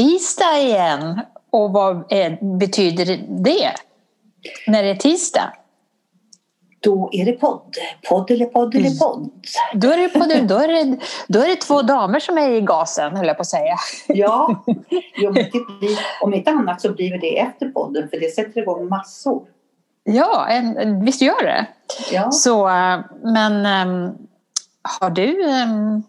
tisdag igen. Och vad är, betyder det? När det är tisdag? Då är det podd. Podd eller podd eller podd. Då är det, podd, då är det, då är det två damer som är i gasen, höll jag på att säga. Ja, jo, blir, om inte annat så blir det efter podden för det sätter igång massor. Ja, en, visst gör det. Ja. Så, eh, men äm, har du... Äm,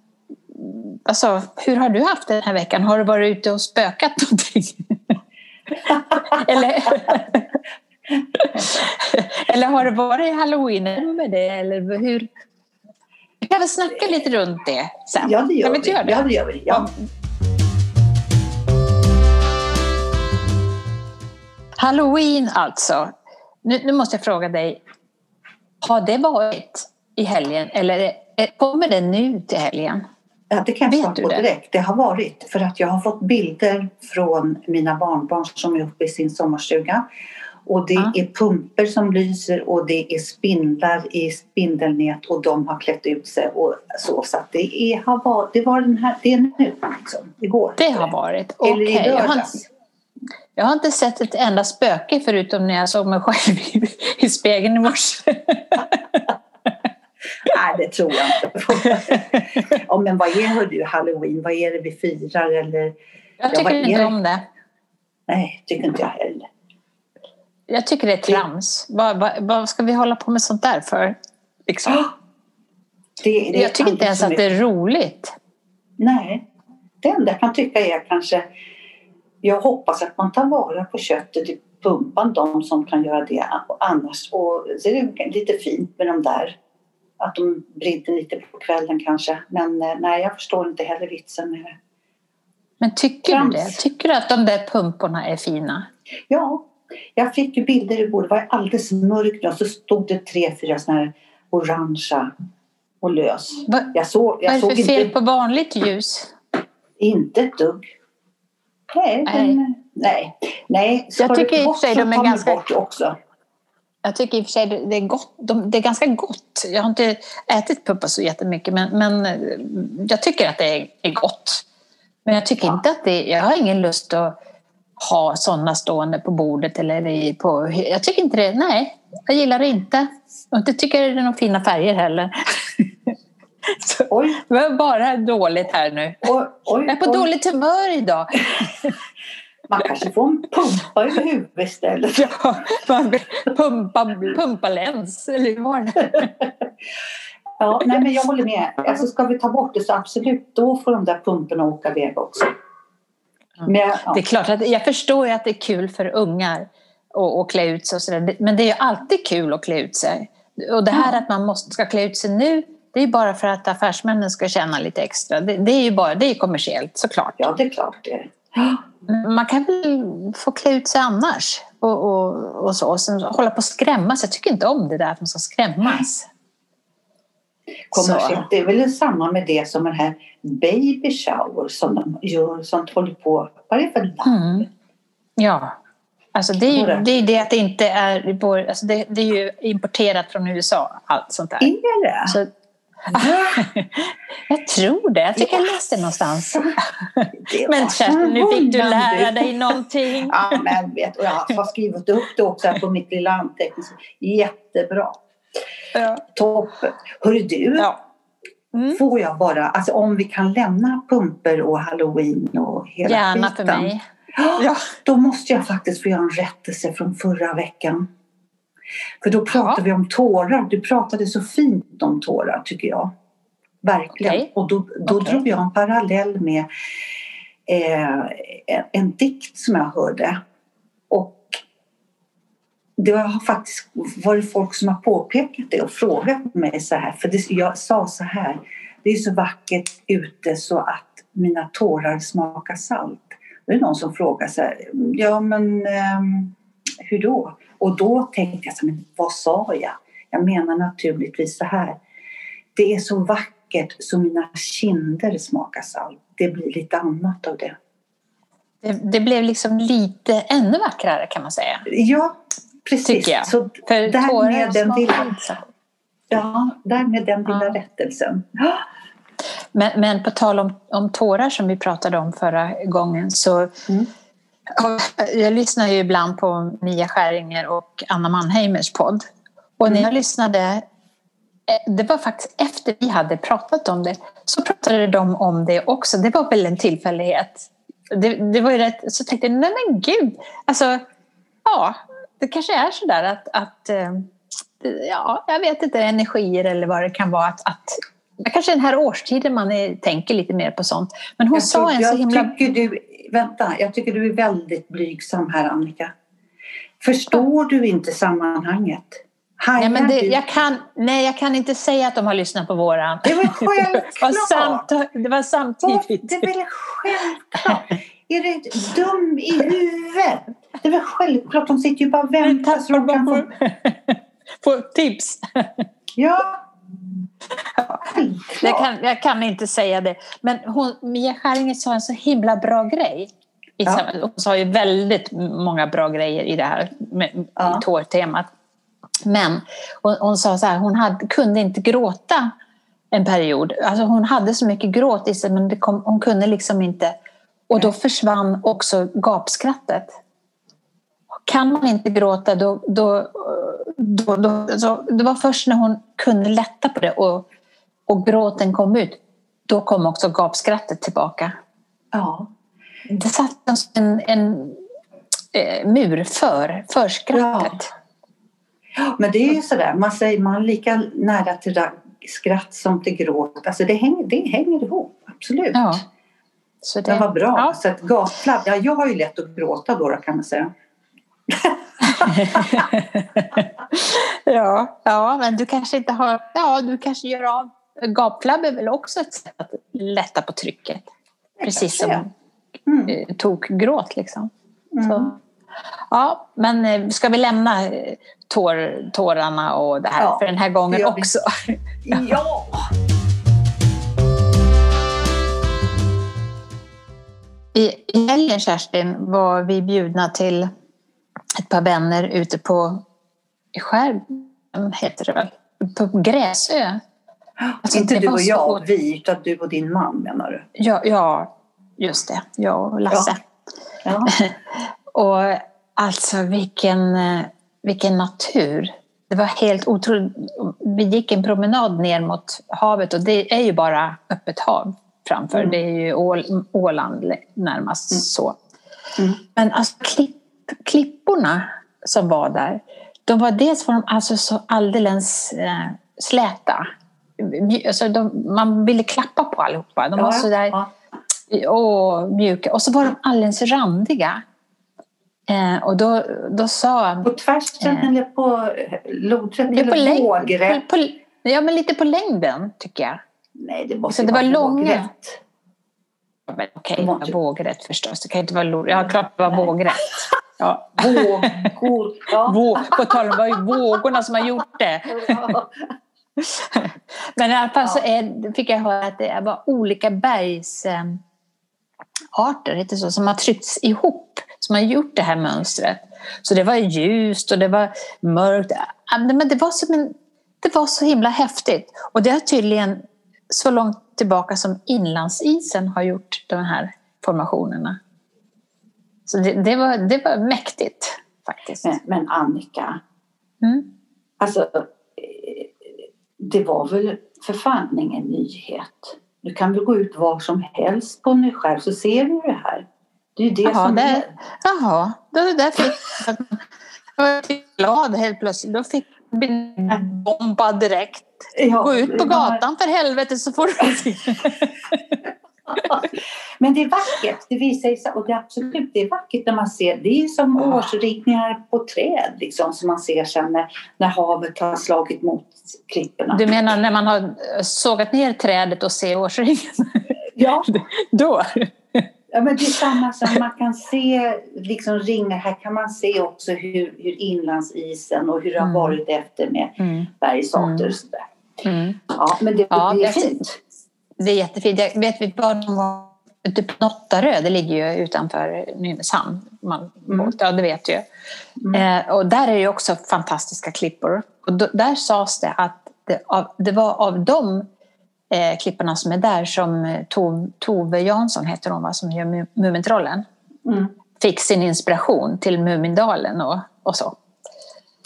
alltså, hur har du haft det den här veckan? Har du varit ute och spökat någonting? Eller, eller har det varit halloween med det? Eller hur? Vi kan väl snacka lite runt det sen? Ja, det gör vi. vi. Det? Ja, det gör vi. Ja. Halloween alltså. Nu, nu måste jag fråga dig. Har det varit i helgen eller kommer det nu till helgen? Det kan jag svara på direkt. Det har varit för att jag har fått bilder från mina barnbarn som är uppe i sin sommarstuga. Och det Ja. är pumper som lyser och det är spindlar i spindelnät och de har klätt ut sig och så. Så att det, är, har varit, det var den här, det är nu liksom, igår. Det har varit. Eller Okej, jag, har inte, lördags. jag har inte sett ett enda spöke förutom när jag såg mig själv i, i spegeln i morse. Nej, det tror jag inte. ja, men vad är du, halloween? Vad är det vi firar? Eller, Jag Ja, tycker är inte det? om det. nej, tycker inte jag heller. Jag tycker det är trams. Vad, vad, vad ska vi hålla på med sånt där för? Liksom? Det, det Jag tycker inte ens att det är roligt. Nej, det enda jag kan tycka är kanske jag hoppas att man tar vara på köttet i pumpan, de som kan göra det annars. Och så är det lite fint med de där, att de brinner lite på kvällen kanske. Men eh, nej, jag förstår inte heller vitsen med det. Men tycker du det? Trams. Tycker du att de där pumporna är fina? Ja, jag fick ju bilder igår, det var alldeles mörkt och så stod det tre, fyra sådana här orangea och lös. Va, Jag såg, vad är jag det för fel inte, på vanligt ljus? inte ett dugg. Nej, Nej. men, nej. nej. Ska Jag tycker i och för sig de är ganska- bort också. Jag tycker i och för sig det är, gott, de, det är ganska gott. Jag har inte ätit pumpar så jättemycket men, men eh, jag tycker att det är, är gott. Men jag tycker Ja. inte att det, jag har ingen lust att ha sådana stående på bordet eller i, på, jag tycker inte det, nej, jag gillar det inte. Och inte tycker det är några fina färger heller. så, Oj, det var bara dåligt här nu. oj, oj. Jag är på oj. dåligt humör idag. Man kanske får en pumpa över huvudet istället. Ja, man pumpa, pumpa läns, eller hur var det? Ja, nej, men jag håller med. Alltså, ska vi ta bort det så absolut, då får de där pumporna åka iväg också. Men, jag- ja. Det är klart att jag förstår ju att det är kul för ungar att, klä ut sig och sådär. Men det är ju alltid kul att klä ut sig. Och det här Ja. att man måste, ska klä ut sig nu, det är bara för att affärsmännen ska tjäna lite extra. Det, det är ju bara, det är kommersiellt såklart. ja, det är klart det. Man kan väl få klä ut sig annars. Och, och, och så. Sen hålla på och skrämmas. Jag tycker inte om det där att man ska skrämmas. Kommersiellt. Det är väl samma med det som den här baby shower som de gör, som håller på. Vad är det för? Mm. Ja. Alltså det är ju det, är det att det inte är, alltså det, det är ju importerat från USA, allt sånt där. Är det? Så, jag tror det. Jag tycker jag läste det någonstans. Det Men Kerstin, nu fick du lära dig någonting. Ja, men vet, och jag har skrivit upp det också på mitt lilla anteckning. Jättebra. Ja. Toppen. Hörru du, Ja. Mm. får jag bara, alltså om vi kan lämna pumper och halloween och hela Gärna för skiten. mig. Ja. Då måste jag faktiskt få göra en rättelse från förra veckan. För då pratade Ja. vi om tårar. Du pratade så fint om tårar tycker jag. Verkligen. Okej. Och då, då Okej. drog jag en parallell med eh, en, dikt som jag hörde. Och det har faktiskt varit folk som har påpekat det och frågat mig så här. För det, jag sa så här. Det är så vackert ute så att mina tårar smakar salt. Det är någon som frågar så här. Ja men ehm, hur då? Och då tänkte jag så men vad sa jag? Jag menar naturligtvis så här. Det är så vackert så mina kinder smakar salt. Det blir lite annat av det. Det, det blev liksom lite ännu vackrare kan man säga. Ja, precis. Tycker jag. Så För där tårar med den lilla, ja, där med den lilla Ja. rättelsen. Men, men på tal om, om tårar som vi pratade om förra gången så mm. Jag lyssnar ju ibland på Mia Skäringer och Anna Mannheimers podd. Och när mm. jag lyssnade, eh, det var faktiskt efter vi hade pratat om det, så pratade de om det också. Det var väl en tillfällighet. Det, det var ju rätt, så tänkte jag, nej men gud, alltså ja, det kanske är så där att, att eh, ja, jag vet inte, energier eller vad det kan vara. Att, att, kanske den här årstiden man är, tänker lite mer på sånt. Men hon jag sa tror, en så himla... Tycker du, vänta, jag tycker du är väldigt blygsam här Annika. Förstår du inte sammanhanget? Nej, men det, jag kan, nej, jag kan inte säga att de har lyssnat på våran. Det var självklart! det, var samt, det var samtidigt. Det är väl självklart! Är du dum i huvudet? Det är väl självklart, de sitter ju bara och väntar så de kan få... få tips. Ja. Jag kan, jag kan inte säga det. Men hon, Mia Skäringer sa en så himla bra grej. Ja. Hon sa ju väldigt många bra grejer i det här med, ja. tårtemat. Men hon, hon, sa så här, hon hade, kunde inte gråta en period. Alltså hon hade så mycket gråt i sig men det kom, hon kunde liksom inte. Och då försvann också gapskrattet. Kan man inte gråta då, då, då, då alltså, det var först när hon kunde lätta på det och, och gråten kom ut. Då kom också gapskrattet tillbaka. Ja. Det satt en, en, eh, mur för, för skrattet. Ja. Men det är ju sådär, man säger man lika nära till skratt som till gråt. Alltså det hänger, det hänger ihop, absolut. Ja. Så det, det var bra. Ja. Så att gatflabb, ja, jag har ju lätt att gråta då, då kan man säga. ja, ja, men du kanske inte har... Ja, du kanske gör av... Gapflabb är väl också ett sätt att lätta på trycket. Precis som mm. Eh, tokgråt liksom. Mm. Ja, men eh, ska vi lämna eh, tår, tårarna och det här ja, för den här gången också? ja! I helgen, Kerstin, var vi bjudna till ett par vänner ute på Skärgården, heter det väl? På Gräsö. Alltså, inte du och jag, så... vi, utan du och din man menar du? Ja, ja just det. Jag och Lasse. Ja. Ja. och alltså vilken, vilken natur. Det var helt otroligt. Vi gick en promenad ner mot havet och det är ju bara öppet hav framför. Mm. Det är ju Ål, Åland närmast mm. så. Mm. Men alltså klipp, klipporna som var där, de var dels var de alltså så alldeles eh, släta. Alltså de, man ville klappa på allihopa. De ja, var så där ja. åh, mjuka. Och så var de alldeles randiga. Eh, och då, då sa... På tvärsen eh, eller på lodrätt eller på vågrätt? På, på, ja, men lite på längden tycker jag. Nej, det måste så det var långa. Vågrätt. Men okej, okay, vågrätt förstås. Det kan inte vara lodrätt. Ja, klart det var vågrätt. Ja. Vågor. Ja. Vå, på tal om, det var ju vågorna som har gjort det. Men i alla fall så är, fick jag höra att det var olika bergsarter heter så, som har tryckts ihop, som har gjort det här mönstret. Så det var ljust och det var mörkt. Men det var, som en, det var så himla häftigt. Och det har tydligen så långt tillbaka som inlandsisen har gjort de här formationerna. Så det, det, var, det var mäktigt faktiskt. Men, men Annika, mm? alltså det var väl för fan ingen nyhet. Du kan väl gå ut var som helst på dig själv så ser du det här. Det är ju det jaha, som det, är. Jaha, det där fick jag var glad helt plötsligt. Då fick bli bombad direkt. Ja, Gå ut på gatan för helvete så får du se. Men det är vackert, det visar sig, och det är absolut det är vackert när man ser, det är som årsritningar på träd liksom som man ser sen när, när havet har slagit mot klipporna. Du menar när man har sågat ner trädet och ser årsringen? Ja. Då? Ja, men det är samma som man kan se liksom ringar. Här kan man se också hur, hur inlandsisen och hur det har mm. varit efter med mm. bergsarter och sådär. Mm. Ja, men det, ja, det är fint. Det är jättefint. Jag vet vi var någon gång ute på Nottarö, det ligger ju utanför Nynäshamn. Man, mm. Ja, det vet ju. Mm. Eh, och där är det också fantastiska klippor. Och då, där sades det att det, av, det var av de eh, klipparna som är där som Tove, Tove Jansson heter hon va, som gör Mumintrollen. Mm. Fick sin inspiration till Mumindalen och, och så.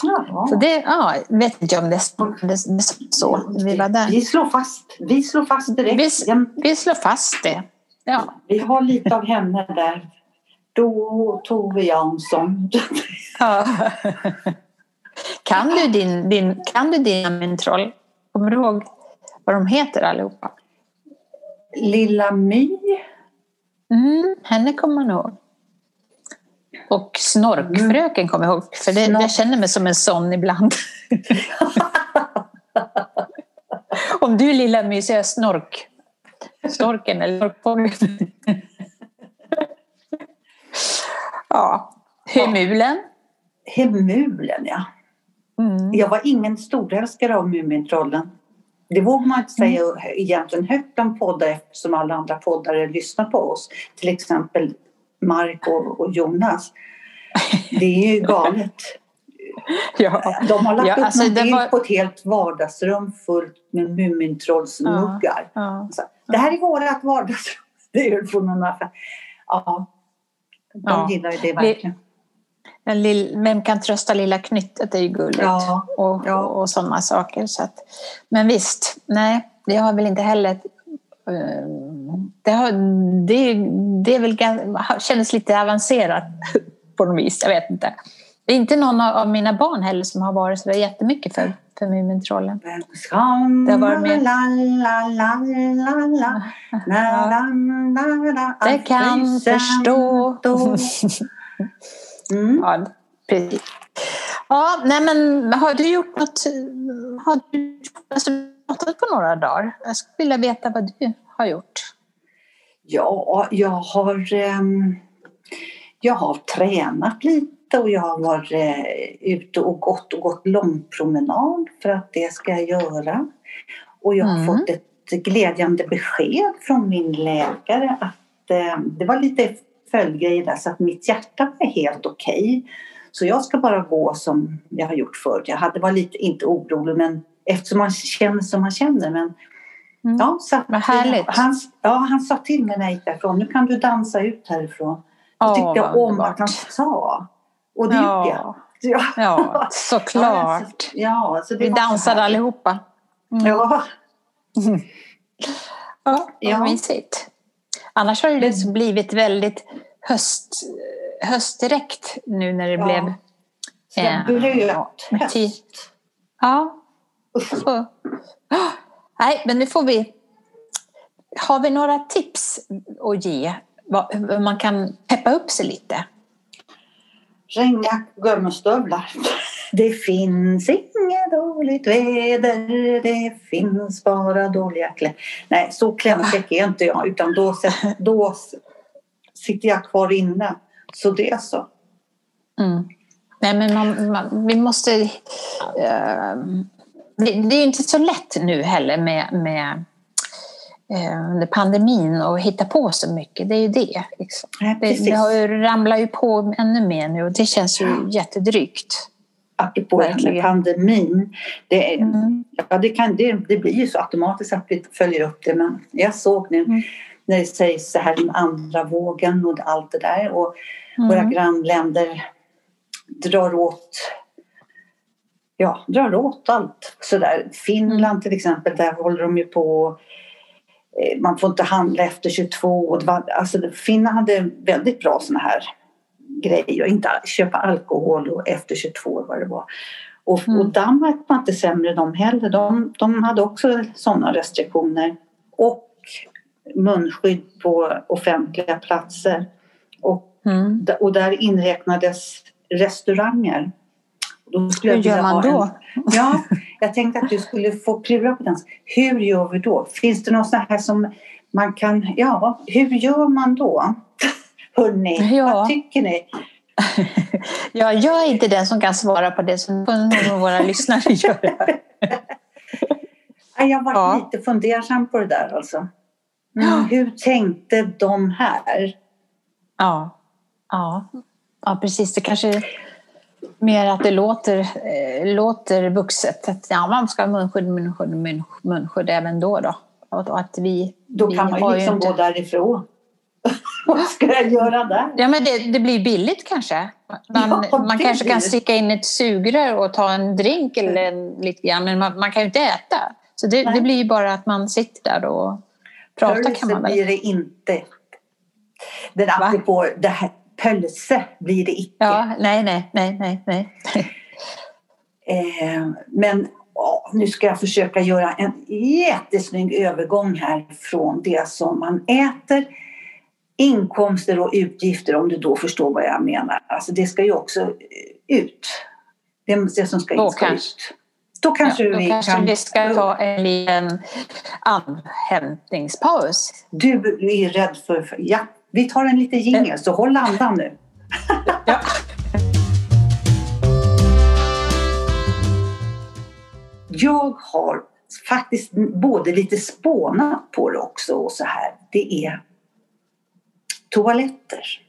Ja. Så det, ja, vet inte om det, det, det så. Vi var där. Vi slår fast, vi slår fast direkt. Vi, vi slår fast det. Ja. Vi har lite av henne där. Då Tove Jansson. Ja. Kan du din, din, kan du dina myntroll? Kommer du ihåg vad de heter allihopa? Lilla My. Mm, henne kommer man ihåg. Och Snorkfröken kommer jag ihåg, för det, jag känner mig som en sån ibland. Om du är Lilla My så är jag Snork. Storken eller Snorkfågeln. ja. Hemulen. Hemulen, ja. Mm. Jag var ingen storälskare av Mumintrollen. Det vågar man inte säga mm. egentligen högt bland poddar eftersom alla andra poddare lyssnar på oss. Till exempel Mark och, och Jonas. Det är ju galet. ja. De har lagt ja, upp alltså, en bild var... på ett helt vardagsrum fullt med Mumintrollsmuggar. Ja, ja, det här är vårt vardagsrum. Det är från någon affär. Ja, de gillar ju det verkligen. Lill, vem kan trösta lilla knyttet är ju gulligt. Ja, och, ja. och, och sådana saker. Så att, men visst, nej, det har väl inte heller... Eh, det, har, det, det är väl, kändes lite avancerat på något vis. Jag vet inte. Det är inte någon av mina barn heller som har varit så jättemycket för, för Mumintrollen. Det har varit mer... Det kan förstå. Mm. Ja, precis. Ja, nej men har du gjort något? Har du alltså, pratat på några dagar? Jag skulle vilja veta vad du har gjort. Ja, jag har, ehm, jag har tränat lite och jag har varit eh, ute och gått och gått långpromenad för att det ska jag göra. Och jag har mm. fått ett glädjande besked från min läkare att ehm, det var lite följdgrejer där så att mitt hjärta var helt okej. Okay. Så jag ska bara gå som jag har gjort förr. Jag hade var lite, inte orolig men eftersom man känner som man känner. Men, mm. ja, så Vad härligt. Han, ja, han sa till mig när jag gick därifrån, nu kan du dansa ut härifrån. Jag tyckte jag om att han sa. Och det ja. gjorde jag. Ja, ja såklart. Ja, så det Vi dansade allihopa. Mm. Ja. ja, vad mysigt. Annars har det liksom blivit väldigt höst, höstdirekt nu när det ja. blev... Eh, blöt höst. Ja. Så. Nej, men nu får vi... Har vi några tips att ge? Hur man kan peppa upp sig lite? Och gummistövlar. Det finns inget dåligt väder, det finns bara dåliga kläder. Nej, så klämkäck är inte jag utan då, då sitter jag kvar inne. Så det är så. Mm. Nej, men man, man, vi måste... Uh, det, det, är inte så lätt nu heller med, med under pandemin och hitta på så mycket. Det är ju det. Liksom. Ja, det, det har ju, ramlar ju på ännu mer nu och det känns ju jättedrygt. Apropå Verkligen. pandemin. Det, är, mm. ja, det, kan, det, det, blir ju så automatiskt att vi följer upp det men jag såg nu mm. när det sägs så här den andra vågen och allt det där och mm. våra grannländer drar åt ja, drar åt allt sådär. Finland mm. till exempel, där håller de ju på Eh, man får inte handla efter 22. Och det var, alltså, Finland hade väldigt bra såna här grejer. Och inte köpa alkohol och efter 22 vad det var. Och, mm. och Danmark var inte sämre de heller. De, de hade också sådana restriktioner. Och munskydd på offentliga platser. Och, mm. och där inräknades restauranger. Då skulle Hur gör man då? En, ja, jag tänkte att du skulle få klura på den. Hur gör vi då? Finns det något sånt här som man kan... Ja, hur gör man då? Hörni, ja. vad tycker ni? ja, jag är inte den som kan svara på det som våra lyssnare gör. jag var ja. lite fundersam på det där alltså. Mm. Hur tänkte de här? Ja, ja. ja precis. Det kanske mer att det låter, eh, låter vuxet. Att ja, man ska ha munskydd, munskydd, munskydd även då. då. Och att vi, Då vi kan man ju liksom inte... gå därifrån. Vad ska jag göra där? Ja, men det, det blir billigt kanske. Man, Ja, man kanske kan sticka in ett sugrör och ta en drink eller en, lite grann, men man, man kan ju inte äta. Så det, det blir ju bara att man sitter där och pratar kan Pölse man väl. blir det inte. Den apropå det här, pölse blir det icke. Ja, nej, nej, nej, nej, nej. Eh, men ja, nu ska jag försöka göra en jättesnygg övergång här från det som man äter, inkomster och utgifter om du då förstår vad jag menar. Alltså det ska ju också eh, ut. Det, är det som ska in ska kanske. ut. Då kanske ja, då vi kanske kan... vi ska ta en liten andhämtningspaus. Du är rädd för... för ja, vi tar en liten jingel så håll andan nu. Ja. Jag har faktiskt både lite spånat på det också och så här. Det är toaletter.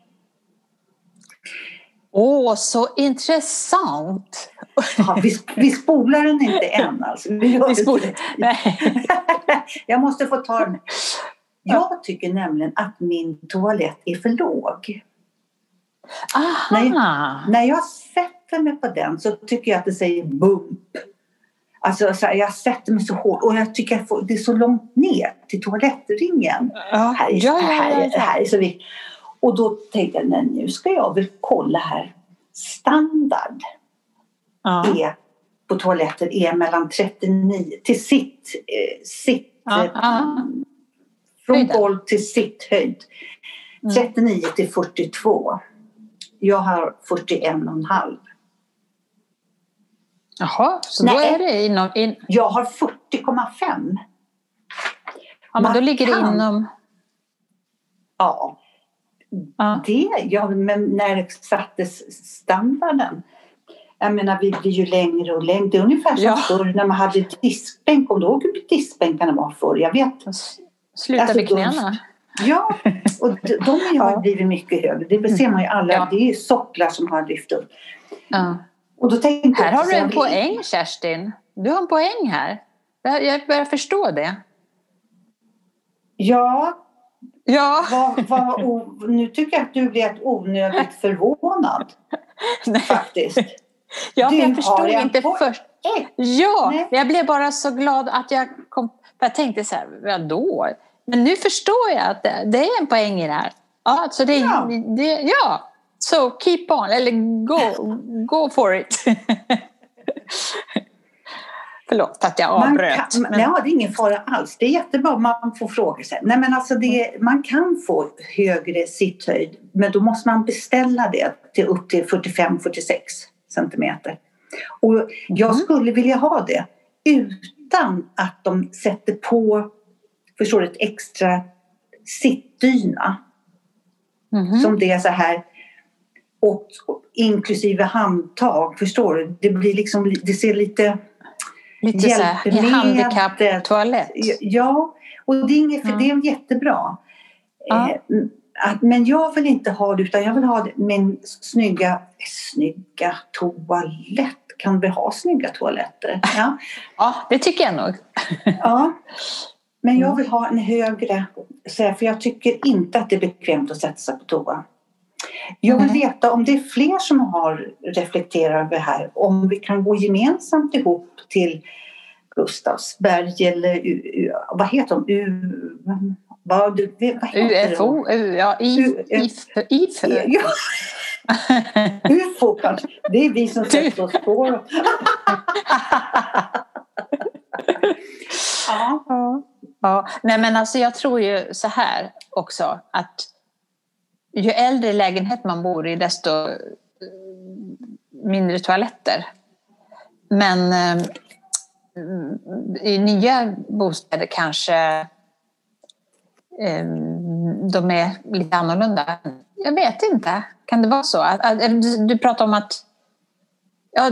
Åh, så intressant! Ja, vi, vi spolar den inte än alltså. Vi Vi spolar-. Nej. Jag måste få ta den. Jag tycker nämligen att min toalett är för låg. Aha! När jag sätter mig på den så tycker jag att det säger bump. Alltså så här, jag sätter mig så hårt och jag tycker att det är så långt ner till toalettringen. Ja, Här, är- ja, ja, här, ja, är- ja. här är så viktigt. Och då tänkte jag, nej, nu ska jag väl kolla här. Standard är på toaletter är mellan 39 till sitt, eh, sitt eh, från golv till sitt höjd. Mm. 39 till 42. Jag har 41,5. Jaha, så då Nej. är det inom... In, Jag har 40,5. ja, men då ligger det inom... Ja, Ja. det, ja, men när sattes standarden? Jag menar, vi blir ju längre och längre. Det är ungefär som Ja. förr när man hade diskbänk. Kommer du ihåg hur diskbänkarna var förr? Jag vet. Sluta Alltså, vid de- knäna. Ja, och de, de har Ja. blivit mycket högre. Det ser man ju alla. Ja. Det är socklar som har lyft upp. Ja. Och då tänkte Här jag har du en poäng, Kerstin. Du har en poäng här. Jag börjar förstå det. Ja, Ja. vad, vad, o, nu tycker jag att du blev onödigt förvånad Nej. faktiskt. Ja, Du jag förstod inte poäng. först. Ja, Nej. jag blev bara så glad att jag kom... Jag tänkte så här, vadå? Men nu förstår jag att det, det är en poäng i det här. Ja, så det, Ja. det ja. So keep on, eller go, go for it. Förlåt att jag avbröt. kan, men- ja, det är ingen fara alls. Det är jättebra om man får frågor sen. Nej, men alltså det, man kan få högre sitthöjd men då måste man beställa det till upp till 45-46 centimeter. Och jag Mhm. skulle vilja ha det utan att de sätter på förstår du, ett extra sittdyna Mhm. som det är så här och, och inklusive handtag, förstår du? Det blir liksom, li- det ser lite Lite så här, handikapptoalett. Ja, och det är, inget, Ja. det är jättebra. Ja. Eh, att, men jag vill inte ha det utan jag vill ha det- min snygga, snygga toalett. Kan vi ha snygga toaletter? Ja. Ja, det tycker jag nog. ja. Men jag Mm. vill ha en högre, för jag tycker inte att det är bekvämt att sätta sig på toa. Jag vill Nej. veta om det är fler som har reflekterat över det här. Om vi kan gå gemensamt ihop till Gustavsberg eller vad heter de? U, vad, vad heter UFO, U, ja, I, U- IFÖ. IFÖ. De? Ja, UFO kanske. Det är vi som sätter oss på. Ja. ja. Nej men alltså jag tror ju så här också att ju äldre lägenhet man bor i desto eh, mindre toaletter. Men eh, i nya bostäder kanske eh, de är lite annorlunda. Jag vet inte. Kan det vara så? Du- pratar om att Ja,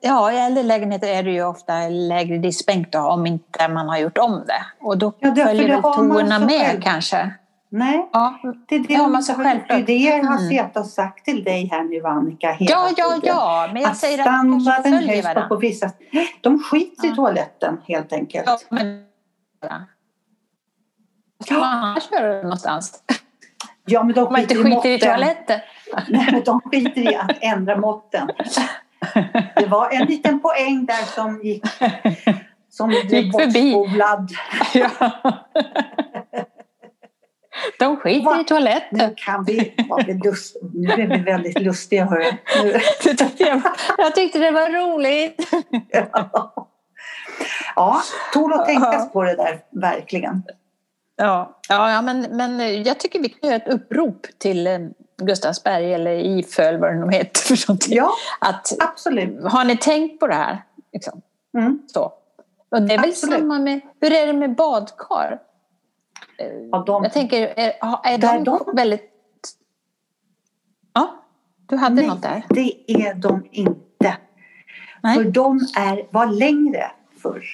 ja, i äldre lägenheter är det ju ofta lägre diskbänk då, om inte man har gjort om det. Och då Ja, följer väl toorna med själv. kanske. Nej, Ja, det är det, Det har man så det självklart. det jag har sett och sagt till dig här nu Annika hela ja, ja, tiden. ja. Men jag att säger att standarden höjs på varandra. vissa... De skiter i Ja. toaletten helt enkelt. Ja, men, ska man annars göra någonstans? Ja, men de Om man inte skiter i skiter i toaletten. Nej, men de skiter i att ändra måtten. Det var en liten poäng där som gick som blev bortspolad. Ja. De skiter Va? i toaletten. Nu kan vi lust, Nu är vi väldigt lustiga, hörru. Jag, tyckte det var roligt. ja, tål att tänkas på det där, verkligen. Ja, ja, men, men jag tycker vi kan göra ett upprop till eh, Gustavsberg eller Iföl, vad det nu heter för någonting. Ja, Att, absolut. har ni tänkt på det här? Liksom, Mm. så. Och det är väl Absolut. samma med, hur är det med badkar? Ja, de, Jag tänker, är, är de, de- väldigt... Ja, du hade nej, något där. det är de inte. Nej. För de är, var längre förr.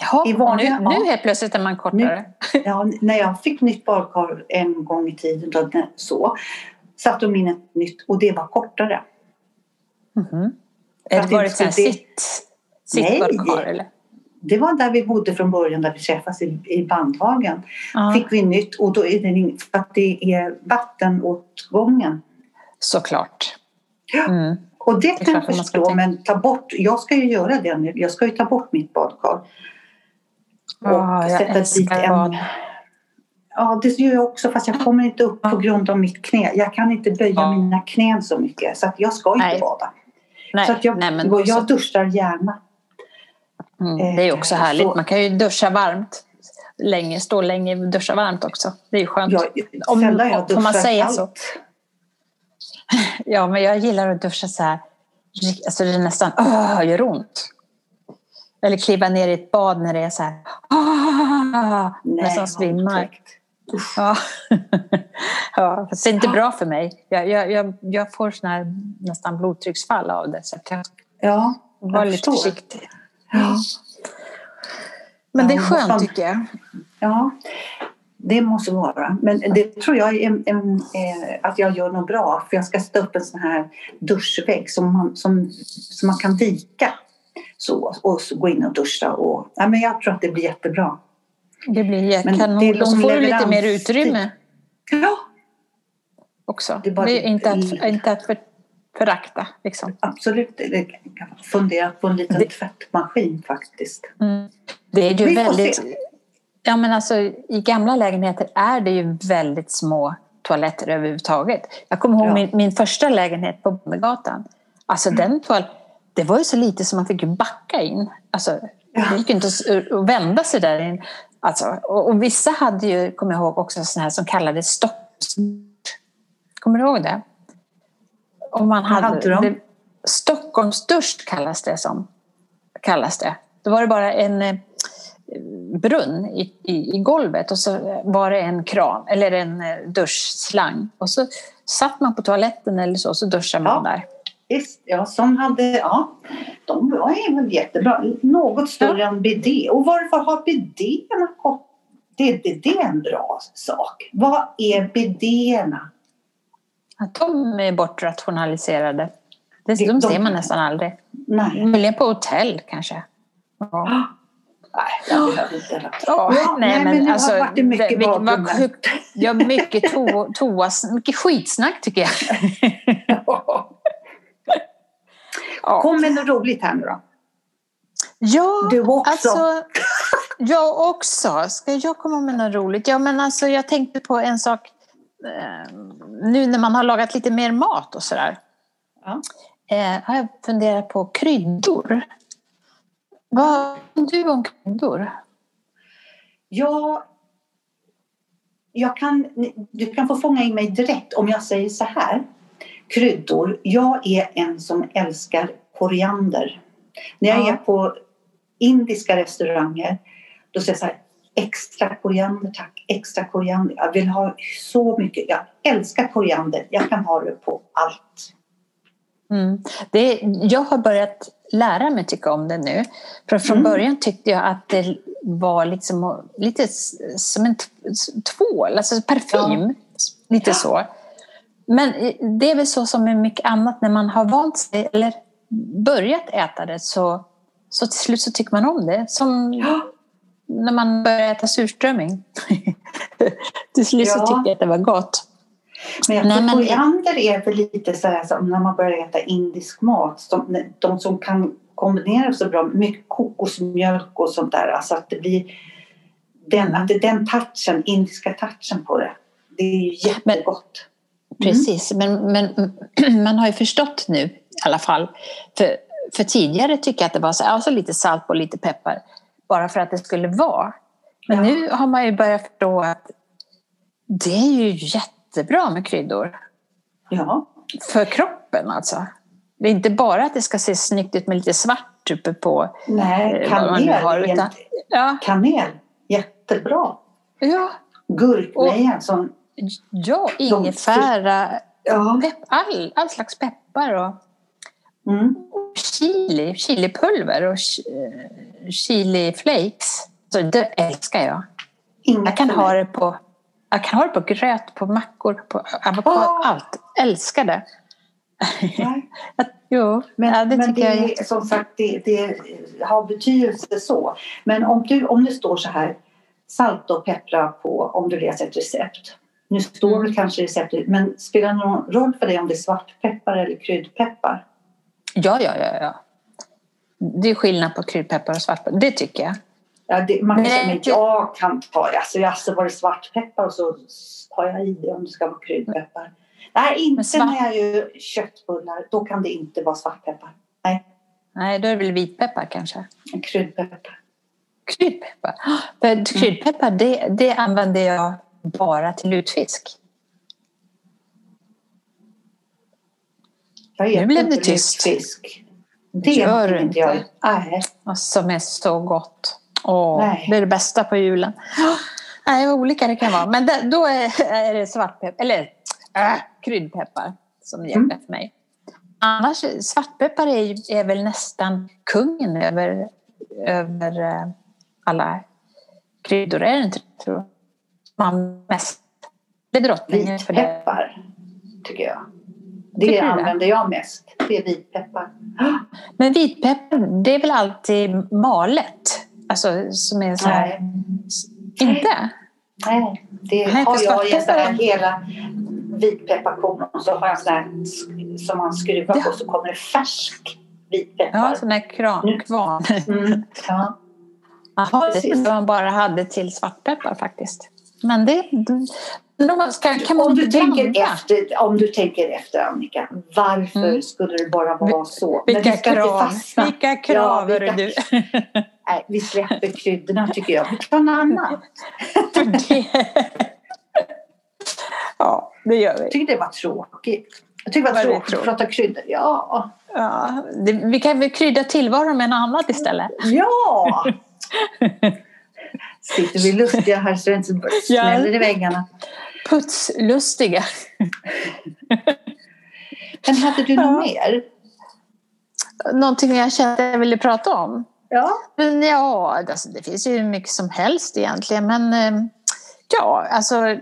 Jaha, i vanliga- nu, ja. nu helt plötsligt är man kortare. Ja, när jag fick nytt badkar en gång i tiden det- så satte de in ett nytt och det var kortare. Mhm. För Är det varit så här inte det- sitt, Nej. eller? Det var där vi bodde från början, där vi träffas i, i Bandhagen. Ja, Fick vi nytt och då är det för att det är vattenåtgången. såklart. Mm. Och det är kan jag förstå, men ta bort, jag ska ju göra det nu. Jag ska ju ta bort mitt badkar. Och Ja, jag sätta dit en... bad. Ja, det gör jag också fast jag kommer inte upp på grund av mitt knä. Jag kan inte böja Ja. mina knän så mycket så att jag ska inte Nej. bada. Nej, så att jag, nej, men och jag duschar gärna. Mm, det är också Eh, härligt. så- Man kan ju duscha varmt. Länge, stå länge och duscha varmt också. Det är ju skönt. Jag, Om- jag får man säga kallt. så? Ja, men jag gillar att duscha så här. Alltså det är nästan åh, gör ont. Eller kliva ner i ett bad när det är så här. Ah, Nej, nästan svimmar. Ja. ja, det är inte bra för mig. Jag, jag, jag, jag får såna här nästan blodtrycksfall av det. Så jag Ja, var jag lite förstår. försiktig. Ja. Men det är skönt tycker jag. ja, det måste vara. Men det tror jag är en, en, eh, att jag gör något bra. För jag ska sätta upp en sån här duschvägg som man, som, som man kan vika. Så, och så gå in och duscha. Och, ja, men jag tror att det blir jättebra. Det blir Men kanon. det är Och så får du lite mer utrymme Ja, också. Det Det är bara är inte att, inte att för, förakta. Liksom. absolut. Det kan fundera på en liten Det- tvättmaskin faktiskt. Mm. Det är ju Vi väldigt... Ja, men alltså, I gamla lägenheter är det ju väldigt små toaletter överhuvudtaget. Jag kommer ihåg Ja. min, min första lägenhet på Bondegatan. Alltså den toal, det var ju så lite som man fick backa in. Alltså, Ja. Det gick ju inte att, vända sig där in. Alltså, och, och vissa hade ju, kommer jag ihåg, också sådana här som kallades stopps. Kommer du ihåg det? Och man Vad hade de? det, Stockholmsdusch kallas det som. Kallas det. Då var det bara en eh, brunn i, i, i golvet och så var det en kran eller en eh, duschslang. Och så satt man på toaletten eller så, så duschade man Ja. där. Visst, ja, som hade, ja, de var ju jättebra. Något större än bidé. Och varför har bidéerna gått? Det, det, det är en bra sak. Vad är bidéerna? Att de är bortrationaliserade. Det, Det- de de- ser man nästan aldrig. Nej, Möjligen på hotell kanske. Ja. nej inte heller. Ja, nej, men det har varit mycket det- badrum. Ja, mycket, to, toa, mycket skitsnack tycker jag. Ja, Kom med något roligt här nu då. ja Du också. alltså jag också. Ska jag komma med något roligt? Ja, men alltså jag tänkte på en sak nu när man har lagat lite mer mat och sådär. Ja. Eh, har jag funderat på kryddor. Vad tycker du om kryddor? Jag, jag kan, du kan få fånga in mig direkt om jag säger så här. Kryddor. Jag är en som älskar koriander. När jag Ja. är på indiska restauranger då säger jag så här. Extra koriander tack, extra koriander. Jag vill ha så mycket. Jag älskar koriander. Jag kan ha det på allt. Mm. Det, jag har börjat lära mig tycka om det nu. För från Mm. början tyckte jag att det var liksom lite som en tvål, alltså parfym. Lite Ja. så. Men det är väl så som med mycket annat, när man har vant sig eller börjat äta det så, så till slut så tycker man om det. Som, Ja. När man börjar äta surströmming. Till slut så Ja. tycker jag att det var gott. Men jag tror men- koriander är väl lite så här som när man börjar äta indisk mat. De, de som kan kombinera så bra, mycket kokosmjölk och sånt där. Alltså att det blir den, att det den touchen, indiska touchen på det. Det är ju jättegott. Precis, men, men man har ju förstått nu i alla fall. För, för tidigare tycker jag att det var så, alltså lite salt och lite peppar. Bara för att det skulle vara. Men Ja. nu har man ju börjat förstå att det är ju jättebra med kryddor. Ja, För kroppen alltså. Det är inte bara att det ska se snyggt ut med lite svart uppe på nej, eh, kanel. har. Utan, ja, Kanel, jättebra. ja, Gurkmeja som... ja, ingefära, Ja. all, all slags peppar och Mm. chili, chilipulver och eh, chiliflakes. Så det älskar jag. Inget Jag kan ha det på, jag kan ha det på gröt, på mackor, på avokado, Åh! allt. Älskar det. Jo, Men, ja, det men tycker det, jag är som sagt, det, det har betydelse så. Men om, du, om det står så här, salt och peppra på om du läser ett recept. Nu står Mm. väl kanske receptet, men spelar det någon roll för dig om det är svartpeppar eller kryddpeppar? Ja, ja, ja, ja. Det är skillnad på kryddpeppar och svartpeppar. Det tycker jag. Ja, det, man kan säga, men jag kan ta det. Alltså, alltså var det svartpeppar och så tar jag i det om det ska vara kryddpeppar. Nej, inte svart- när jag gör köttbullar. Då kan det inte vara svartpeppar. Nej, Nej, då är det väl vitpeppar kanske. kryddpeppar. Kryddpeppar. För kryddpeppar, det, det använder jag bara till lutfisk. Jag Nu blev det tyst. lutfisk. Det Gör du inte jag. Nej. Och som är så gott. Åh, Nej. det är det bästa på julen. Nej, vad olika det kan vara. Men det, då är, är det svartpeppar, eller äh, kryddpeppar som gäller Mm. för mig. Annars, svartpeppar är, är väl nästan kungen över, över eh, alla kryddor, är det inte? Tror. Man mest. Det är drottningen för det. Vitpeppar, tycker jag. Det det? använder jag mest. Det är vitpeppar. Men vitpeppar, det är väl alltid malet? Alltså som är så här... Nej. Inte? Nej, det Nej, har jag i en sån här hela vitpepparkorn och så har jag en sån här som man skruvar Ja. på så kommer det färsk Ja, vitpeppar. sån där kran, kvarn. Mm, ja. Jaha, det trodde man bara hade till svartpeppar faktiskt. Men det... Ska, kan man Om, du tänker efter, om du tänker efter Annika, varför Mm. skulle det bara vara så? Men Vilka vi ska krav, fastna. vilka krav Ja, vilka- du. Nej, vi släpper kryddorna tycker jag. Vi tar något annat. Ja, det gör vi. Jag tycker det var tråkigt. Jag tycker det var Var det tråkigt att prata kryddor. Ja. Ja, det, vi kan väl krydda tillvaron med något annat istället. Ja! Sitter vi lustiga här så det inte smäller i väggarna. Putslustiga. Men hade du något mer? Någonting jag kände att jag ville prata om. Ja. Men ja, alltså, det finns ju mycket som helst egentligen. Men eh, ja, alltså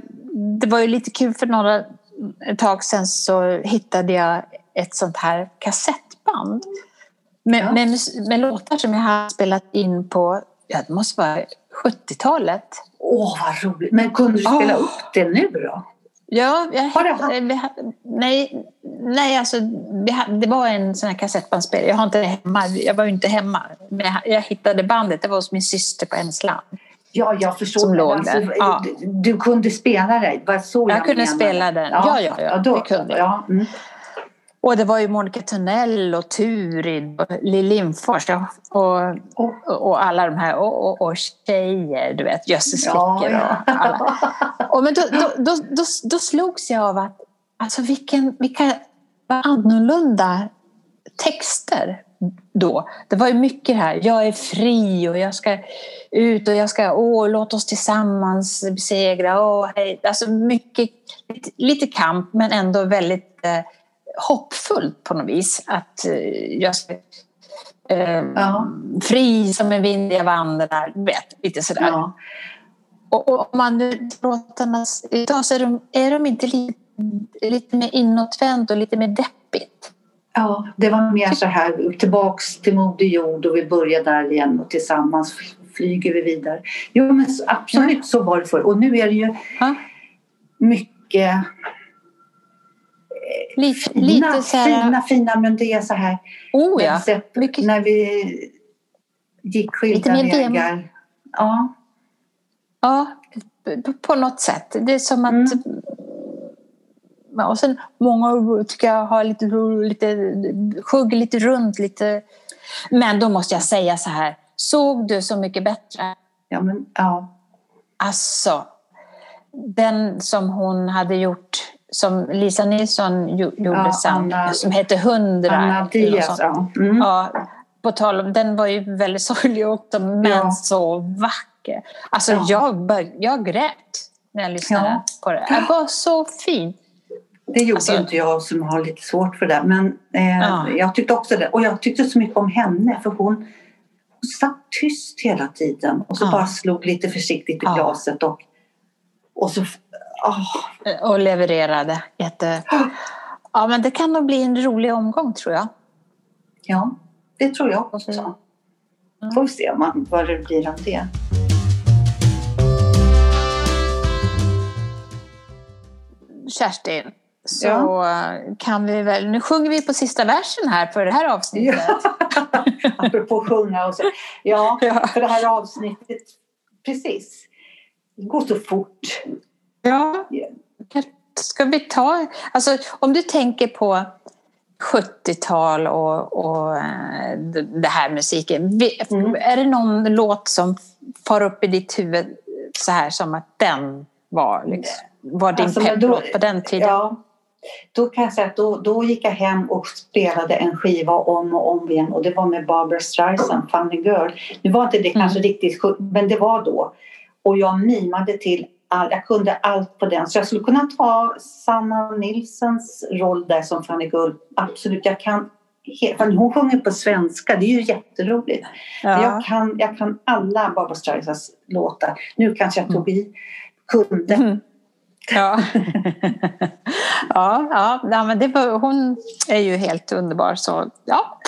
det var ju lite kul för några ett tag sedan så hittade jag ett sånt här kassettband. Med, Ja. med, med låtar som jag har spelat in på, ja det måste vara 70-talet. Åh, vad roligt. Men kunde du spela Åh. upp det nu då? Ja, jag Har du haft- nej, nej, alltså det var en sån här kassettbandspelare. Jag har inte hemma, jag var ju inte hemma. Men jag, hittade bandet, det var hos min syster på Ensland. Ja, jag förstår. Som låg alltså. Ja. du, kunde spela det? Var så jag, Jag kunde menade. spela den. Ja, ja, ja, då, det kunde jag. ja. Mm. Och det var ju Monica Tunnell och Turid och Lill Lindfors och, och, Och, alla de här och, och, och tjejer, du vet, Jösses ja, flickor och alla. Och men då, då, då, då, då slogs jag av att alltså vilken, vilka annorlunda texter då. Det var ju mycket här, jag är fri och jag ska ut och jag ska, åh, låt oss tillsammans besegra, åh, hej. Alltså mycket, lite, lite kamp men ändå väldigt eh, hoppfullt på något vis. Att eh, jag ska eh, Ja. fri som en vind jag vandrar, vet, lite sådär. ja. Och, och om man nu låtarna idag så är de, är de inte lite, lite mer inåtvänt och lite mer deppigt. ja, det var mer så här tillbaks till Moder Jord och vi börjar där igen och tillsammans flyger vi vidare. Jo men absolut så var det förr. Och nu är det ju mycket Lite, fina, lite så här... fina, fina, men det är så här. Oh ja. Mycket- När vi gick skilda vägar. Ja, Ja, på något sätt. Det är som att... Mm. Och sen många tycker jag har lite, lite skugg lite runt lite. Men då måste jag säga så här. Såg du Så mycket bättre? ja, men, ja. Alltså, den som hon hade gjort, som Lisa Nilsson gjorde Ja, sen, Anna- som hette Hundra. Anna Diaz. Ja. Mm. Ja, på tal om, den var ju väldigt sorglig också, men Ja. så vacker. Alltså Ja. jag, bör, jag grät när jag lyssnade på det. Det var så fint. Det gjorde Alltså- ju inte jag som har lite svårt för det. Men eh, Ja. jag tyckte också det. Och jag tyckte så mycket om henne för hon, hon satt tyst hela tiden och så bara slog lite försiktigt i glaset och, och så... ah, Och levererade. Jätte... Ja, men det kan nog bli en rolig omgång tror jag. ja, det tror jag också. Mm. Får vi se man, vad det blir av det. Kerstin, så kan vi väl... Nu sjunger vi på sista versen här för det här avsnittet. Ja. Apropå sjunga och så. Ja, Ja. för det här avsnittet, precis. Det går så fort. Ja. Ska vi ta... Alltså, om du tänker på 70-tal och, och eh, det här musiken. Mm. Är det någon låt som far upp i ditt huvud så här som att den var, liksom, var din Alltså, pepplåt på den tiden? Ja, då kan jag säga att då, då gick jag hem och spelade en skiva om och om igen och det var med Barbara Streisand, Funny Girl. Nu var inte det Mm. kanske riktigt men det var då. Och jag mimade till all, jag kunde allt på den. Så jag skulle kunna ta Sanna Nilsens roll där som Fanny Girl. Absolut, jag kan hon sjunger på svenska, det är ju jätteroligt. Men Jag, kan, jag kan alla Barbara Streisands låtar. Nu kanske jag tog i, kunde. Mm. Ja. ja, ja, ja, men det hon är ju helt underbar. Så, ja.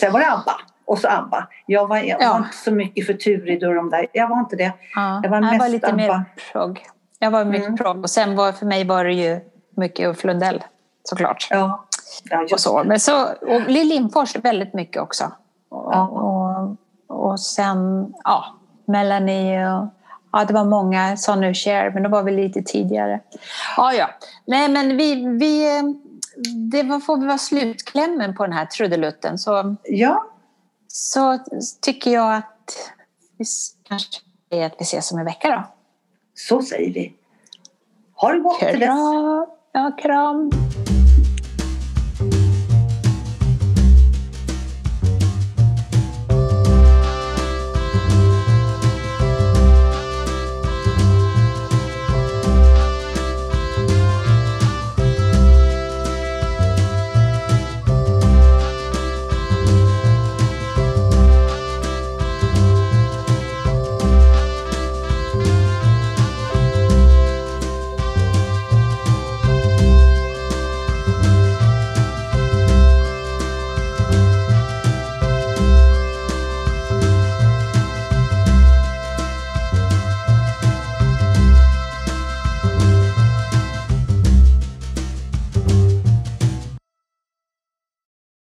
Sen var det ABBA. Och så ABBA. Jag var, jag Ja. var inte så mycket för Turid och de där. Jag var inte det. Ja, Jag var jag var mest lite mer ABBA. progg. Jag var mycket Mm. progg. Och sen var för mig var det ju mycket Ulf Lundell såklart. Ja. ja Och så. Men så, och Lill Lindfors väldigt mycket också. Och, Ja. och, och sen ja, Melanie och ja, det var många sa nu Cher, men då var vi lite tidigare. Ja, ja. Nej, men vi, vi, det var, får vara slutklämmen på den här trudelutten. Så, Ja, så tycker jag att vi kanske är att vi ses om en vecka då. så säger vi. Ha det gott till dess. Ja, kram!